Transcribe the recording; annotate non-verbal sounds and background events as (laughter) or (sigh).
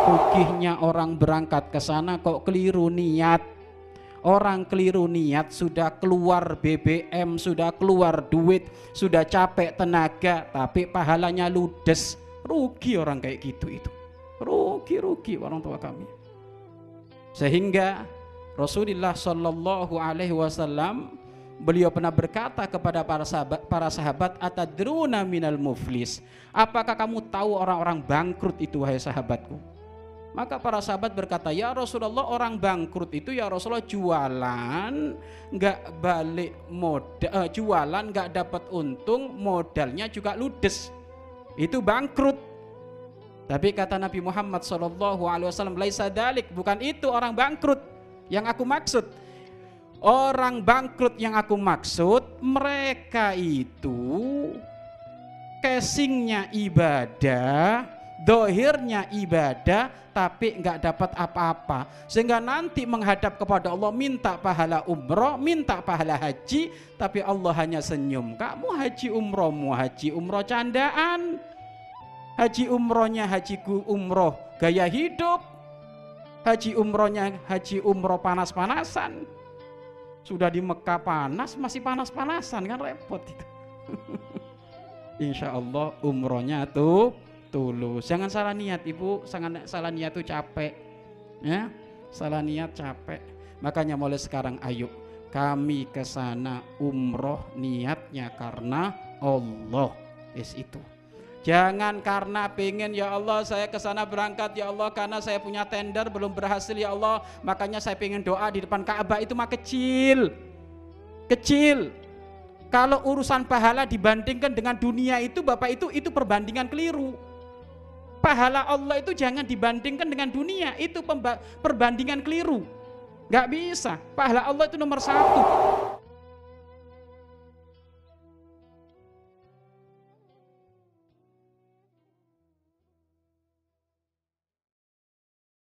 Rugihnya orang berangkat ke sana kok keliru niat. Orang keliru niat sudah keluar BBM, sudah keluar duit, sudah capek tenaga, tapi pahalanya ludes. Rugi orang kayak gitu itu. Rugi-rugi orang tua kami. Sehingga Rasulullah Shallallahu Alaihi Wasallam beliau pernah berkata kepada para sahabat, para sahabat atadruna minal muflis. Apakah kamu tahu orang-orang bangkrut itu wahai sahabatku? Maka para sahabat berkata, ya Rasulullah orang bangkrut itu ya Rasulullah jualan nggak balik modal, uh, jualan nggak dapat untung, modalnya juga ludes. Itu bangkrut. Tapi kata Nabi Muhammad Shallallahu Alaihi Wasallam, laisa dalik, bukan itu orang bangkrut yang aku maksud. Orang bangkrut yang aku maksud, mereka itu casingnya ibadah, dohirnya ibadah, tapi nggak dapat apa-apa. Sehingga nanti menghadap kepada Allah minta pahala umroh minta pahala haji tapi Allah hanya senyum. Kamu haji umrohmu haji umroh candaan. Haji umrohnya haji umroh gaya hidup. Haji umrohnya haji umroh panas-panasan. Sudah di Mekah panas masih panas-panasan kan repot itu. (laughs) Insya Allah umrohnya tuh tulus. Jangan salah niat ibu, jangan salah niat itu capek. Ya, salah niat capek. Makanya mulai sekarang ayo kami ke sana umroh niatnya karena Allah. Is itu. Jangan karena pengen ya Allah saya ke sana berangkat ya Allah karena saya punya tender belum berhasil ya Allah makanya saya pengen doa di depan Ka'bah itu mah kecil. Kecil. Kalau urusan pahala dibandingkan dengan dunia itu Bapak itu itu perbandingan keliru pahala Allah itu jangan dibandingkan dengan dunia. Itu perbandingan keliru. Nggak bisa. Pahala Allah itu nomor satu